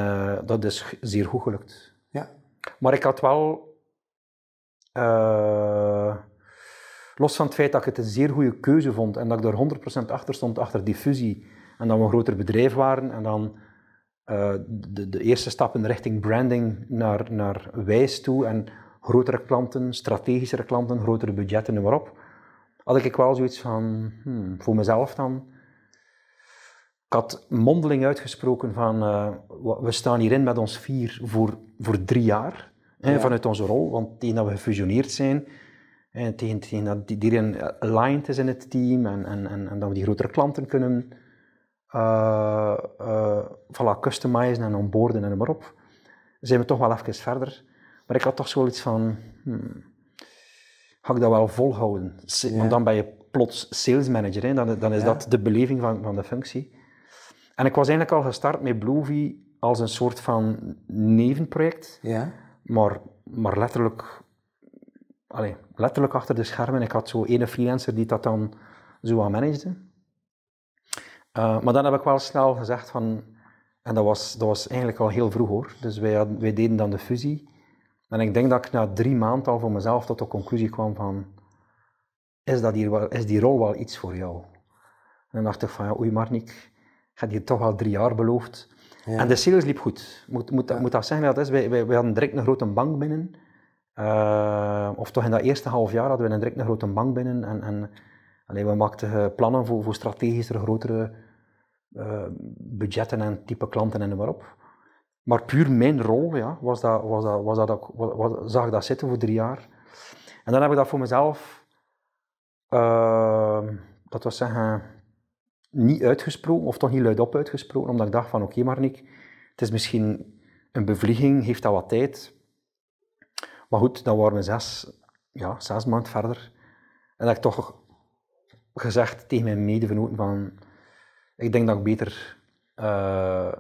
dat is zeer goed gelukt. Maar ik had wel, eh, los van het feit dat ik het een zeer goede keuze vond en dat ik er 100% achter stond, achter die fusie, en dat we een groter bedrijf waren, en dan eh, de, de eerste stappen richting branding naar, naar wijs toe, en grotere klanten, strategischere klanten, grotere budgetten, noem maar op, had ik wel zoiets van, hmm, voor mezelf dan, ik had mondeling uitgesproken van, uh, we staan hierin met ons vier voor, voor drie jaar, hè, vanuit onze rol, want tegen dat we gefusioneerd zijn, en tegen, tegen dat iedereen aligned is in het team en, en, en, en dat we die grotere klanten kunnen uh, uh, voilà, customizen en onboarden en noem maar op, zijn we toch wel even verder. Maar ik had toch zoiets van, hmm, ga ik dat wel volhouden? Ja. Want dan ben je plots sales manager, hè? Dan, dan is Ja. dat de beleving van, van de functie. En ik was eigenlijk al gestart met Bluevie als een soort van nevenproject, Ja. maar, maar letterlijk, allee, letterlijk achter de schermen. Ik had zo ene freelancer die dat dan zo aan managede. Uh, maar dan heb ik wel snel gezegd van, en dat was, dat was eigenlijk al heel vroeg hoor, dus wij, hadden, wij deden dan de fusie. En ik denk dat ik na drie maanden al voor mezelf tot de conclusie kwam van, is, dat hier wel, is die rol wel iets voor jou? En dan dacht ik van, ja, oei Marnik, ik had je toch al drie jaar beloofd. Ja. En de sales liep goed. Moet, moet, Ja. moet dat zeggen dat is? Wij, wij, wij hadden direct een grote bank binnen. Uh, of toch in dat eerste half jaar hadden we een direct een grote bank binnen. En, en allee, we maakten eh, plannen voor, voor strategischer, grotere uh, budgetten en type klanten en noem maar puur mijn rol, ja, was dat, was dat, was dat, was, zag ik dat zitten voor drie jaar. En dan heb ik dat voor mezelf, uh, dat was zeggen, niet uitgesproken, of toch niet luidop uitgesproken, omdat ik dacht van oké okay, Marnik, het is misschien een bevlieging, heeft dat wat tijd. Maar goed, dan waren we zes, ja, zes maanden verder. En dat ik toch gezegd tegen mijn medevenoten van, ik denk dat ik beter, uh,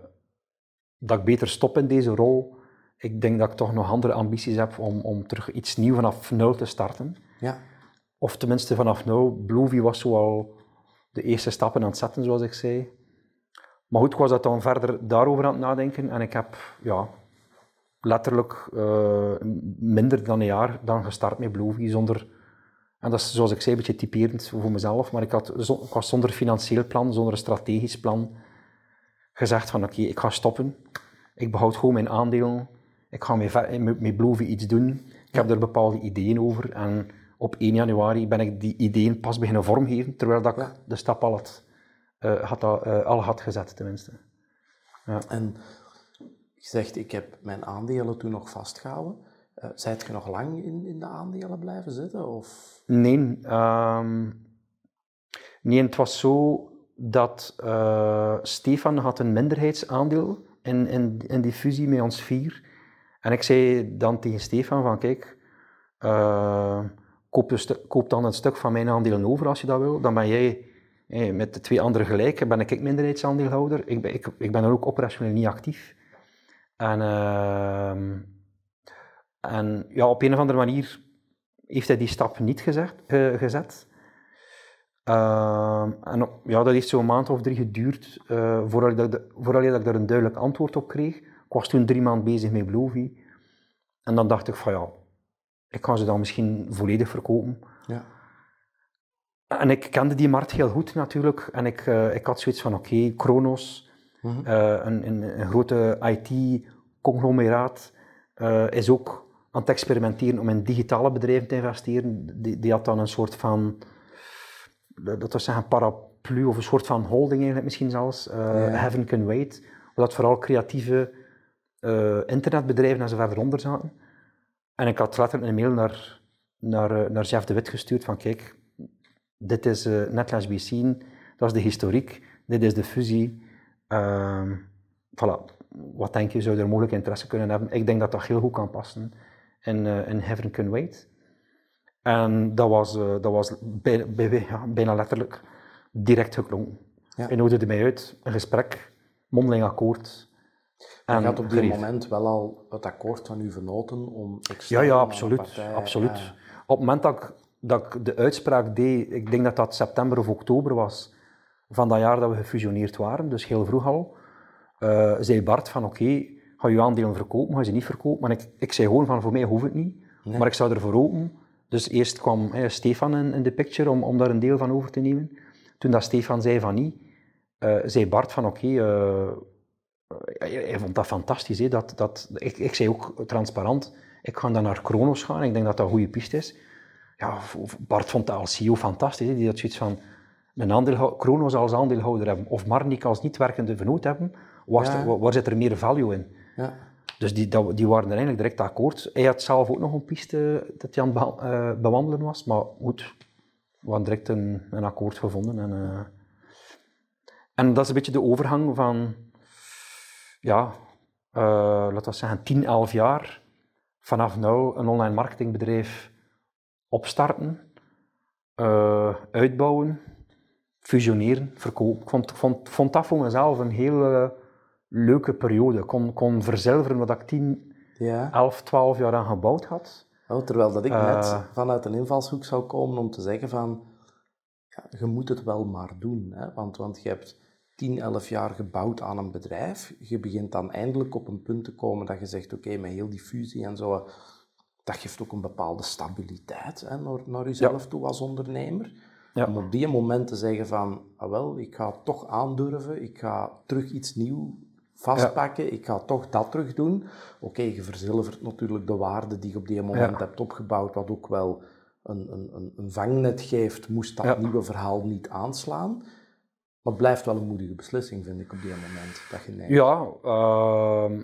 dat ik beter stop in deze rol. Ik denk dat ik toch nog andere ambities heb om, om terug iets nieuws vanaf nul te starten. Ja. Of tenminste vanaf nul. Bluevy was zoal de eerste stappen aan het zetten, zoals ik zei. Maar goed, ik was dat dan verder daarover aan het nadenken en ik heb ja, letterlijk uh, minder dan een jaar dan gestart met Bluevy zonder en dat is, zoals ik zei, een beetje typerend voor mezelf, maar ik, had, was zonder financieel plan, zonder een strategisch plan, gezegd van oké, ik ga stoppen. Ik behoud gewoon mijn aandelen. Ik ga met, met iets doen. Ik heb er bepaalde ideeën over. En op 1 januari ben ik die ideeën pas beginnen vormgeven, terwijl dat ik de stap al had, uh, had, uh, al had gezet, tenminste. Ja. En je zegt, ik heb mijn aandelen toen nog vastgehouden. Uh, zijt je nog lang in, in de aandelen blijven zitten? Of? Nee, um, nee, het was zo dat Stefan had een minderheidsaandeel in, in, in die fusie met ons vier. En ik zei dan tegen Stefan van, kijk, uh, koop, koop, dan een stuk van mijn aandelen over als je dat wil. Dan ben jij hey, met de twee anderen gelijk, ben ik minderheidsaandeelhouder. Ik ben, ik, ik ben dan ook operationeel niet actief. En... Uh, en ja, op een of andere manier heeft hij die stap niet gezegd, gezet. Uh, en ja, dat heeft zo'n maand of drie geduurd uh, voordat, ik dat, voordat ik daar een duidelijk antwoord op kreeg. Ik was toen drie maanden bezig met Blovy. En dan dacht ik van ja, ik kan ze dan misschien volledig verkopen. Ja. En ik kende die markt heel goed natuurlijk. En ik, uh, ik had zoiets van oké, okay, Kronos, mm -hmm. een, een, een, grote IT-conglomeraat, is ook aan het experimenteren om in digitale bedrijven te investeren. Die, die had dan een soort van, dat was zeggen, paraplu of een soort van holding eigenlijk misschien zelfs, Heaven Can Wait, dat vooral creatieve internetbedrijven en zo verder onder zaten. En ik had letterlijk een mail naar, naar, uh, naar Jeff de Wit gestuurd van kijk, dit is uh, Netlands Be dat is de historiek, dit is de fusie. Uh, voilà. Wat denk je, zou er mogelijk interesse kunnen hebben? Ik denk dat dat heel goed kan passen in, uh, in Heaven Can Wait. En dat was, uh, dat was bij, bij, ja, bijna letterlijk direct geklonken. Ja. Hij nodigde mij uit, een gesprek, mondeling akkoord. Je had op die moment wel al het akkoord van uw vernoten om Ja, ja, absoluut. absoluut. Op het moment dat ik, dat ik de uitspraak deed, ik denk dat dat september of oktober was, van dat jaar dat we gefusioneerd waren, dus heel vroeg al, uh, zei Bart van oké, okay, ga je aandelen verkopen, ga je ze niet verkopen. Maar ik, ik zei gewoon van, voor mij hoeft het niet. Maar ik zou ervoor open. Dus eerst kwam Stefan in, in, de picture om, om daar een deel van over te nemen. Toen dat Stefan zei van niet, uh, zei Bart van oké, okay, uh, hij vond dat fantastisch. Hè, dat, dat, ik, ik zei ook transparant, ik ga dan naar Kronos gaan, ik denk dat dat een goede piste is. Ja, Bart vond dat als CEO fantastisch. Hè, die had zoiets van, een aandeel, Kronos als aandeelhouder hebben, of Marnik als niet werkende vernoot hebben, ja. waar zit er meer value in? Ja. Dus die, die waren er eigenlijk direct akkoord. Hij had zelf ook nog een piste dat hij aan het uh, bewandelen was, maar goed, we hadden direct een, een akkoord gevonden. En, uh, en dat is een beetje de overgang van, ja, uh, laten we zeggen, 10, 11 jaar vanaf nu een online marketingbedrijf opstarten, uitbouwen, fusioneren, verkopen. Ik vond, vond, vond dat voor mezelf een hele leuke periode. Kon, kon verzilveren wat ik 10, ja. 11, 12 jaar aan gebouwd had. Oh, terwijl dat ik uh, net vanuit een invalshoek zou komen om te zeggen van, ja, je moet het wel maar doen. Hè? Want, want je hebt 10, 11 jaar gebouwd aan een bedrijf. Je begint dan eindelijk op een punt te komen dat je zegt, oké, met heel die fusie en zo, dat geeft ook een bepaalde stabiliteit hè, naar, naar jezelf ja. toe als ondernemer. Ja. Om op die moment te zeggen van, ah wel, ik ga toch aandurven, ik ga terug iets nieuws vastpakken, ik ga toch dat terug doen. Oké, je verzilvert natuurlijk de waarde die je op die moment hebt opgebouwd, wat ook wel een, een, een vangnet geeft, moest dat nieuwe verhaal niet aanslaan. Maar het blijft wel een moedige beslissing, vind ik, op die moment dat je neemt. Ja, ehm,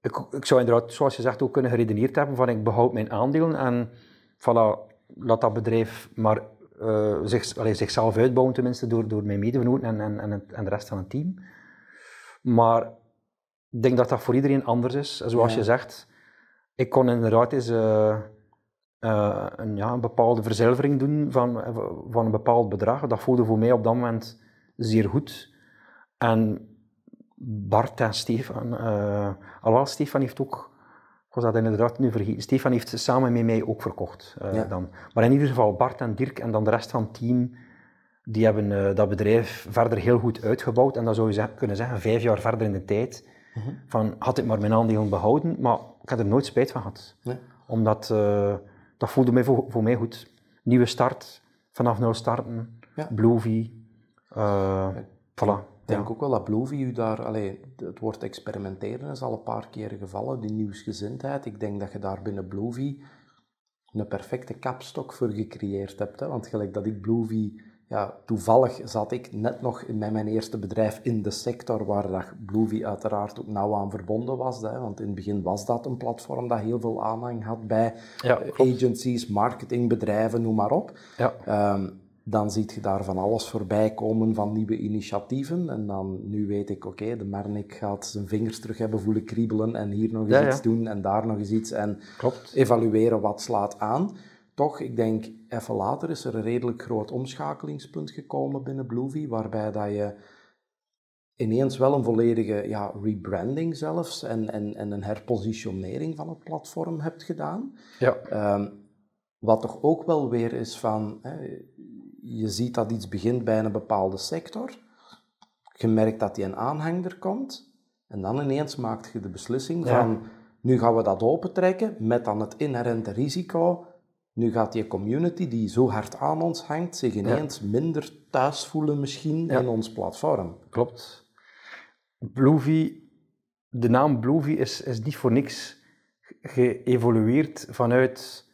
ik, ik zou inderdaad, zoals je zegt, ook kunnen geredeneerd hebben van ik behoud mijn aandelen en voilà, laat dat bedrijf maar uh, zich, allez, zichzelf uitbouwen, tenminste door, door mijn medebenoten en, en, en, en de rest van het team. Maar ik denk dat dat voor iedereen anders is. Zoals je zegt, ik kon inderdaad eens uh, uh, een, ja, een bepaalde verzilvering doen van, van een bepaald bedrag. Dat voelde voor mij op dat moment zeer goed. En Bart en Stefan, uh, alhoewel Stefan heeft ook, ik was dat inderdaad nu vergeten, Stefan heeft samen met mij ook verkocht. Uh, dan. Maar in ieder geval Bart en Dirk en dan de rest van het team, die hebben uh, dat bedrijf verder heel goed uitgebouwd. En dat zou je kunnen zeggen, vijf jaar verder in de tijd. Uh -huh. Van, had ik maar mijn aandelen behouden, maar ik had er nooit spijt van gehad. Nee. Omdat, dat voelde mij voor, voor, mij goed. Nieuwe start, vanaf nul starten, ja. Bluevie, voilà. Ik denk ook wel dat Bluevie u daar, allee, het woord experimenteren is al een paar keer gevallen, die nieuwsgezindheid. Ik denk dat je daar binnen Bluevie een perfecte kapstok voor gecreëerd hebt. Hè? Want gelijk dat ik Bluevie, ja, toevallig zat ik net nog met mijn eerste bedrijf in de sector waar dat Bluevie uiteraard ook nauw aan verbonden was. Hè? Want in het begin was dat een platform dat heel veel aanhang had bij ja, agencies, marketingbedrijven, noem maar op. Ja. Um, dan zie je daar van alles voorbij komen van nieuwe initiatieven. En dan, nu weet ik, oké, de Mernik gaat zijn vingers terug hebben voelen kriebelen en hier nog eens ja, iets ja. doen en daar nog eens iets en Klopt. evalueren wat slaat aan. Toch, ik denk, even later is er een redelijk groot omschakelingspunt gekomen binnen Bluevie, waarbij dat je ineens wel een volledige ja, rebranding zelfs en, en, en een herpositionering van het platform hebt gedaan. Ja. Um, wat toch ook wel weer is van, hè, je ziet dat iets begint bij een bepaalde sector. Je merkt dat die een aanhanger komt. En dan ineens maakt je de beslissing van, nu gaan we dat opentrekken met dan het inherente risico. Nu gaat die community die zo hard aan ons hangt, zich ineens minder thuis voelen misschien in ons platform. Klopt. Bluevie, de naam Bluevie is, is niet voor niks geëvolueerd vanuit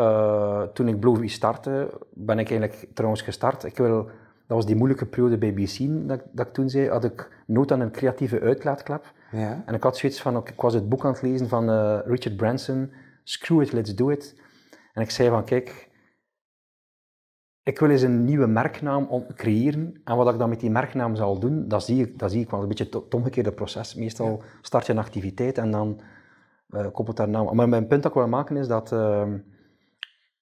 uh, toen ik Bluevie startte, ben ik eigenlijk trouwens gestart. Ik wil, dat was die moeilijke periode bij BC, dat, dat ik toen zei, had ik nood aan een creatieve uitlaatklep. Ja. En ik had zoiets van, ik was het boek aan het lezen van uh, Richard Branson, Screw It, Let's Do It. En ik zei van, kijk, ik wil eens een nieuwe merknaam creëren. En wat ik dan met die merknaam zal doen, dat zie ik, dat zie ik wel. Een beetje het omgekeerde proces. Meestal start je een activiteit en dan uh, koppelt daar naam Maar mijn punt dat ik wil maken is dat... Uh,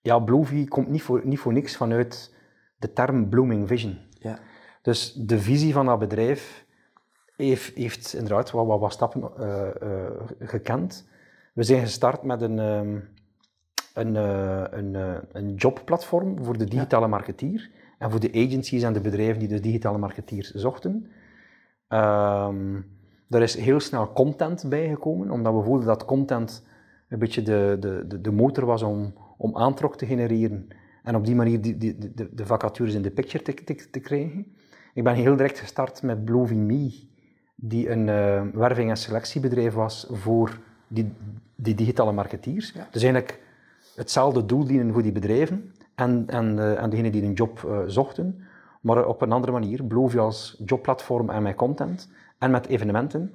ja, Bluevie komt niet voor, niet voor niks vanuit de term Blooming Vision. Ja. Dus de visie van dat bedrijf heeft, heeft inderdaad wat, wat, wat stappen uh, uh, gekend. We zijn gestart met een, um, een, uh, een, een jobplatform voor de digitale ja. marketeer en voor de agencies en de bedrijven die de digitale marketeers zochten. Um, er is heel snel content bijgekomen, omdat we voelden dat content een beetje de, de, de, de motor was om, om aantrok te genereren en op die manier die, die, de, de vacatures in de picture te, te, te, krijgen. Ik ben heel direct gestart met Bloving Me, die een uh, werving- en selectiebedrijf was voor die, die digitale marketeers. Ja. Dus eigenlijk hetzelfde doel dienen voor die bedrijven en, en, uh, en degenen die een job uh, zochten, maar op een andere manier. Blovie als jobplatform en met content en met evenementen.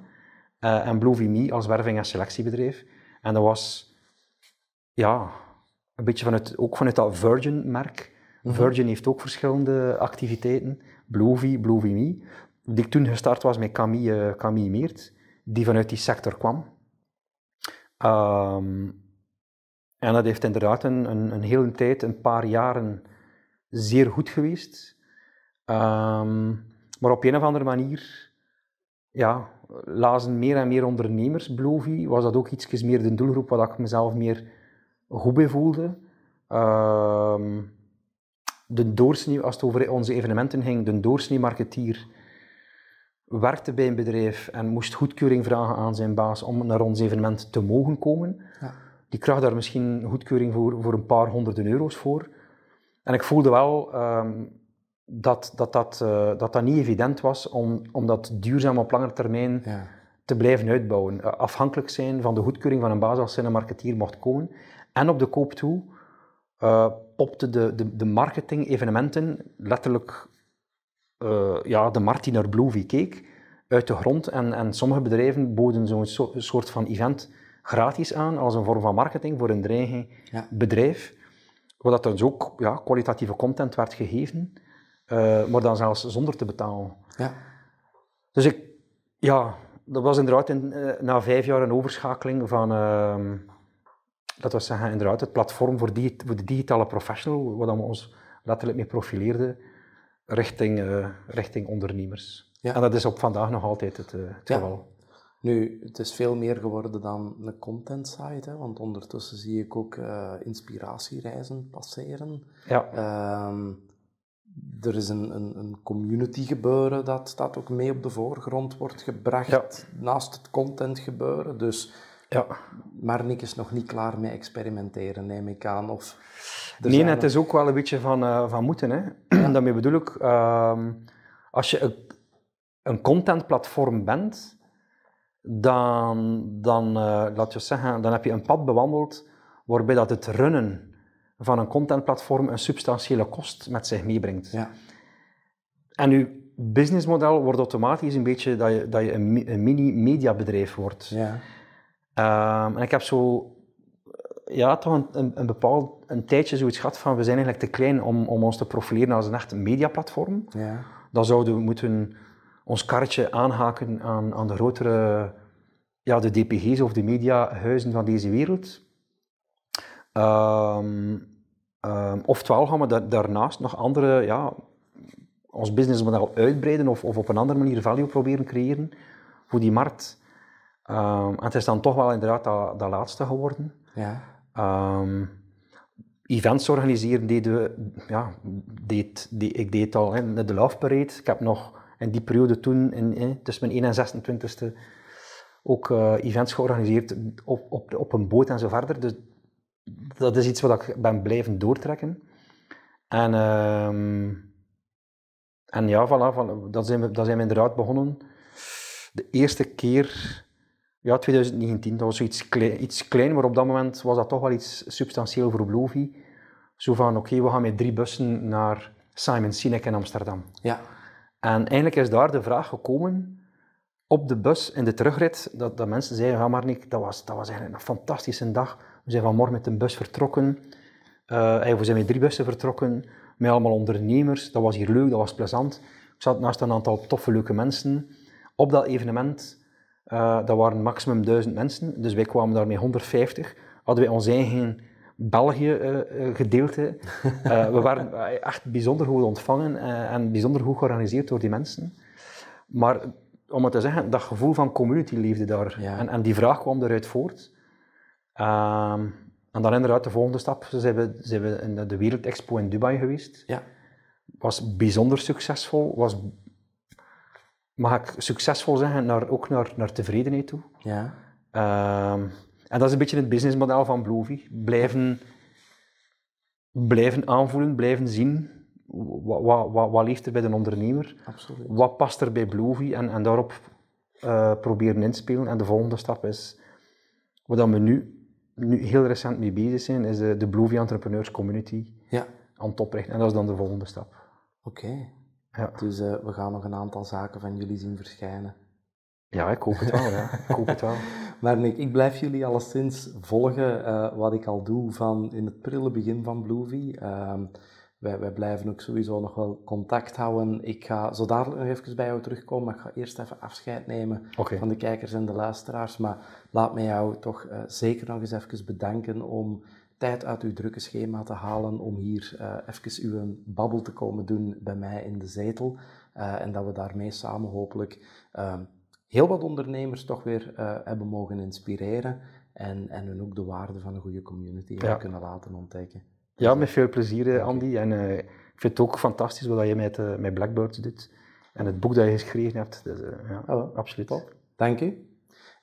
en Blovie Me als werving- en selectiebedrijf. En dat was, ja, een beetje vanuit, ook vanuit dat Virgin-merk. Mhm. Virgin heeft ook verschillende activiteiten. Bluevie, Bluevie Me. Die ik toen gestart was met Camille, uh, Camille Meert, die vanuit die sector kwam. Um, en dat heeft inderdaad een, een, een, hele tijd, een paar jaren, zeer goed geweest. Um, maar op een of andere manier, ja, lazen meer en meer ondernemers Bluevie. Was dat ook iets meer de doelgroep waar ik mezelf meer goed bij voelde. Uh, de doorsnee, als het over onze evenementen ging, de doorsnee marketeer werkte bij een bedrijf en moest goedkeuring vragen aan zijn baas om naar ons evenement te mogen komen. Ja. Die kreeg daar misschien goedkeuring voor, voor een paar honderden euro's voor. En ik voelde wel um, dat, dat, dat, uh, dat dat niet evident was om, om dat duurzaam op lange termijn ja. te blijven uitbouwen. Uh, afhankelijk zijn van de goedkeuring van een baas als zijn een marketeer mocht komen. En op de koop toe uh, popte de, de, de marketing, evenementen, letterlijk eh, ja, de naar Bluevy keek uit de grond. En, en sommige bedrijven boden zo'n so, soort van event gratis aan als een vorm van marketing voor een eigen Ja. bedrijf. Waar dat dus ook ja, kwalitatieve content werd gegeven, eh, maar dan zelfs zonder te betalen. Ja. Dus ik, ja, dat was inderdaad in, na vijf jaar een overschakeling van, ehm, dat was zeggen, inderdaad het platform voor, digi- voor de digitale professional, waar we ons letterlijk mee profileerden, richting, eh, richting ondernemers. Ja. En dat is op vandaag nog altijd het, eh, het Ja. geval. Nu, het is veel meer geworden dan een content site, hè, want ondertussen zie ik ook eh, inspiratiereizen passeren. Ja, Ehm, er is een, een, een community gebeuren dat, dat ook mee op de voorgrond wordt gebracht, Ja. naast het content gebeuren. Dus ja. Marnik is nog niet klaar met experimenteren, neem ik aan. Of Nee, het nog- is ook wel een beetje van, eh, van moeten. Hè. Daarmee bedoel ik, ehm, als je een, een contentplatform bent, dan, dan, eh, laat je zeggen, dan heb je een pad bewandeld waarbij dat het runnen van een contentplatform een substantiële kost met zich meebrengt. Ja, En je businessmodel wordt automatisch een beetje dat je, dat je een, een mini-mediabedrijf wordt. ja, Ehm, en ik heb zo, ja, toch een, een, een bepaald een tijdje zoiets gehad van, we zijn eigenlijk te klein om, om ons te profileren als een echt mediaplatform. ja, Dan zouden we moeten ons karretje aanhaken aan, aan de grotere, ja, de DPG's of de mediahuizen van deze wereld. Ehm, ehm, oftewel gaan we da- daarnaast nog andere, ja, ons businessmodel uitbreiden of, of op een andere manier value proberen creëren voor die markt. Ehm, en het is dan toch wel inderdaad dat, dat laatste geworden. ja, Ehm, events organiseren deden we, ja, deed, deed- ik deed al, hè, de Love Parade. Ik heb nog in die periode toen, in, hè, tussen mijn 1 en 26e, ook eh, events georganiseerd op, op, op een boot en zo verder. Dus dat is iets wat ik ben blijven doortrekken. En, ehm, en ja, voilà, voilà, dat, zijn we, dat zijn we inderdaad begonnen. De eerste keer ja, 2019, dat was zoiets klein, iets klein, maar op dat moment was dat toch wel iets substantieel voor Blovy. Zo van, oké, we gaan met drie bussen naar Simon Sinek in Amsterdam. ja, En eigenlijk is daar de vraag gekomen, op de bus in de terugrit, dat, dat mensen zeiden, ja Marnik, dat was, dat was eigenlijk een fantastische dag. We zijn vanmorgen met een bus vertrokken. Eh, we zijn met drie bussen vertrokken, met allemaal ondernemers. Dat was hier leuk, dat was plezant. Ik zat naast een aantal toffe, leuke mensen. Op dat evenement, eh, dat waren maximum 1000 mensen, dus wij kwamen daar met 150. Hadden wij ons eigen België-gedeelte. Eh, we waren eh, echt bijzonder goed ontvangen eh, en bijzonder goed georganiseerd door die mensen. Maar om het te zeggen, dat gevoel van community leefde daar. Ja. En, en die vraag kwam eruit voort. Ehm, en dan inderdaad de volgende stap, zijn we, zijn we in de- de Wereldexpo in Dubai geweest. ja, Was bijzonder succesvol, was, mag ik succesvol zeggen, naar, ook naar, naar tevredenheid toe. ja, Ehm, en dat is een beetje het businessmodel van Blovy. Blijven, blijven aanvoelen, blijven zien. Wat, wat, wat, wat leeft er bij de ondernemer? absoluut. Wat past er bij Blovy? En, en daarop eh, proberen inspelen. En de volgende stap is, wat we nu, nu heel recent mee bezig zijn, is de, de Entrepreneurs Community Ja, aan het oprichten. En dat is dan de volgende stap. oké. Ja, Dus eh, we gaan nog een aantal zaken van jullie zien verschijnen. ja ik hoop het wel. Ja. Ik hoop het wel. Maar Nick, ik blijf jullie alleszins volgen eh, wat ik al doe van in het prille begin van Bluevy. Ehm, wij, wij blijven ook sowieso nog wel contact houden. Ik ga zo dadelijk nog even bij jou terugkomen, maar ik ga eerst even afscheid nemen van de kijkers en de luisteraars. Maar laat mij jou toch eh, zeker nog eens even bedanken om tijd uit uw drukke schema te halen om hier eh even uw babbel te komen doen bij mij in de zetel. Eh, en dat we daarmee samen hopelijk ehm, heel wat ondernemers toch weer eh, hebben mogen inspireren en, en hun ook de waarde van een goede community Ja. kunnen laten ontdekken. Ja, met veel plezier, Andy. En ik vind het ook fantastisch wat je met, met Blackbirds doet. En het boek dat je geschreven hebt. Dus, ja, Oh, wel. absoluut. Dank u.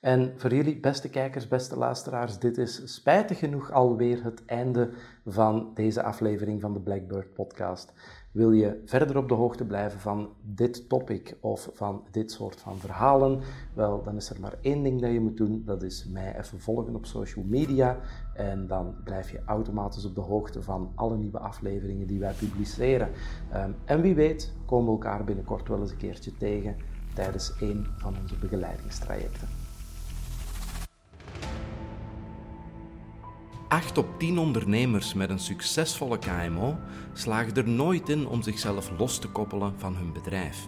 En voor jullie, beste kijkers, beste luisteraars, dit is spijtig genoeg alweer het einde van deze aflevering van de Blackbird Podcast. Wil je verder op de hoogte blijven van dit topic of van dit soort van verhalen? Wel, dan is er maar één ding dat je moet doen. Dat is mij even volgen op social media. En dan blijf je automatisch op de hoogte van alle nieuwe afleveringen die wij publiceren. Ehm, en wie weet komen we elkaar binnenkort wel eens een keertje tegen tijdens een van onze begeleidingstrajecten. 8 op 10 ondernemers met een succesvolle KMO slagen er nooit in om zichzelf los te koppelen van hun bedrijf.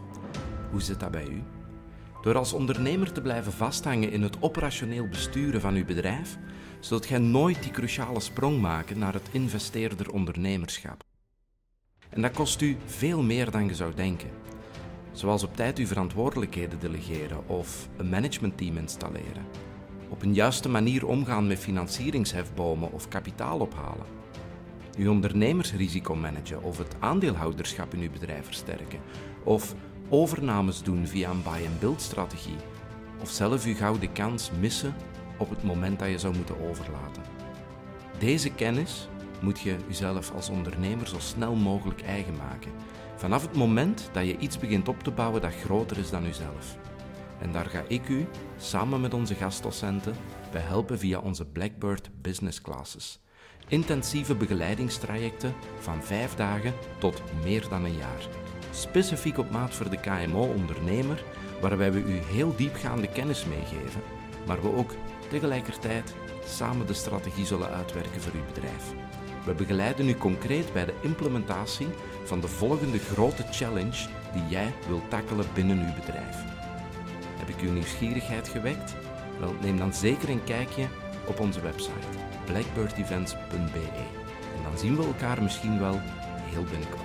Hoe zit dat bij u? Door als ondernemer te blijven vasthangen in het operationeel besturen van uw bedrijf, zult gij nooit die cruciale sprong maken naar het investeerder ondernemerschap. En dat kost u veel meer dan je zou denken. Zoals op tijd uw verantwoordelijkheden delegeren of een managementteam installeren op een juiste manier omgaan met financieringshefbomen of kapitaal ophalen. Uw ondernemersrisico managen of het aandeelhouderschap in uw bedrijf versterken. Of overnames doen via een buy-and-build strategie. Of zelf uw gouden kans missen op het moment dat je zou moeten overlaten. Deze kennis moet je jezelf als ondernemer zo snel mogelijk eigen maken. Vanaf het moment dat je iets begint op te bouwen dat groter is dan uzelf. En daar ga ik u, samen met onze gastdocenten, bij helpen via onze Blackbird Business Classes. Intensieve begeleidingstrajecten van vijf dagen tot meer dan een jaar. Specifiek op maat voor de KMO-ondernemer, waarbij we u heel diepgaande kennis meegeven, maar we ook tegelijkertijd samen de strategie zullen uitwerken voor uw bedrijf. We begeleiden u concreet bij de implementatie van de volgende grote challenge die jij wilt tackelen binnen uw bedrijf. Heb ik uw nieuwsgierigheid gewekt? Wel, neem dan zeker een kijkje op onze website blackbirdevents.be. En dan zien we elkaar misschien wel heel binnenkort.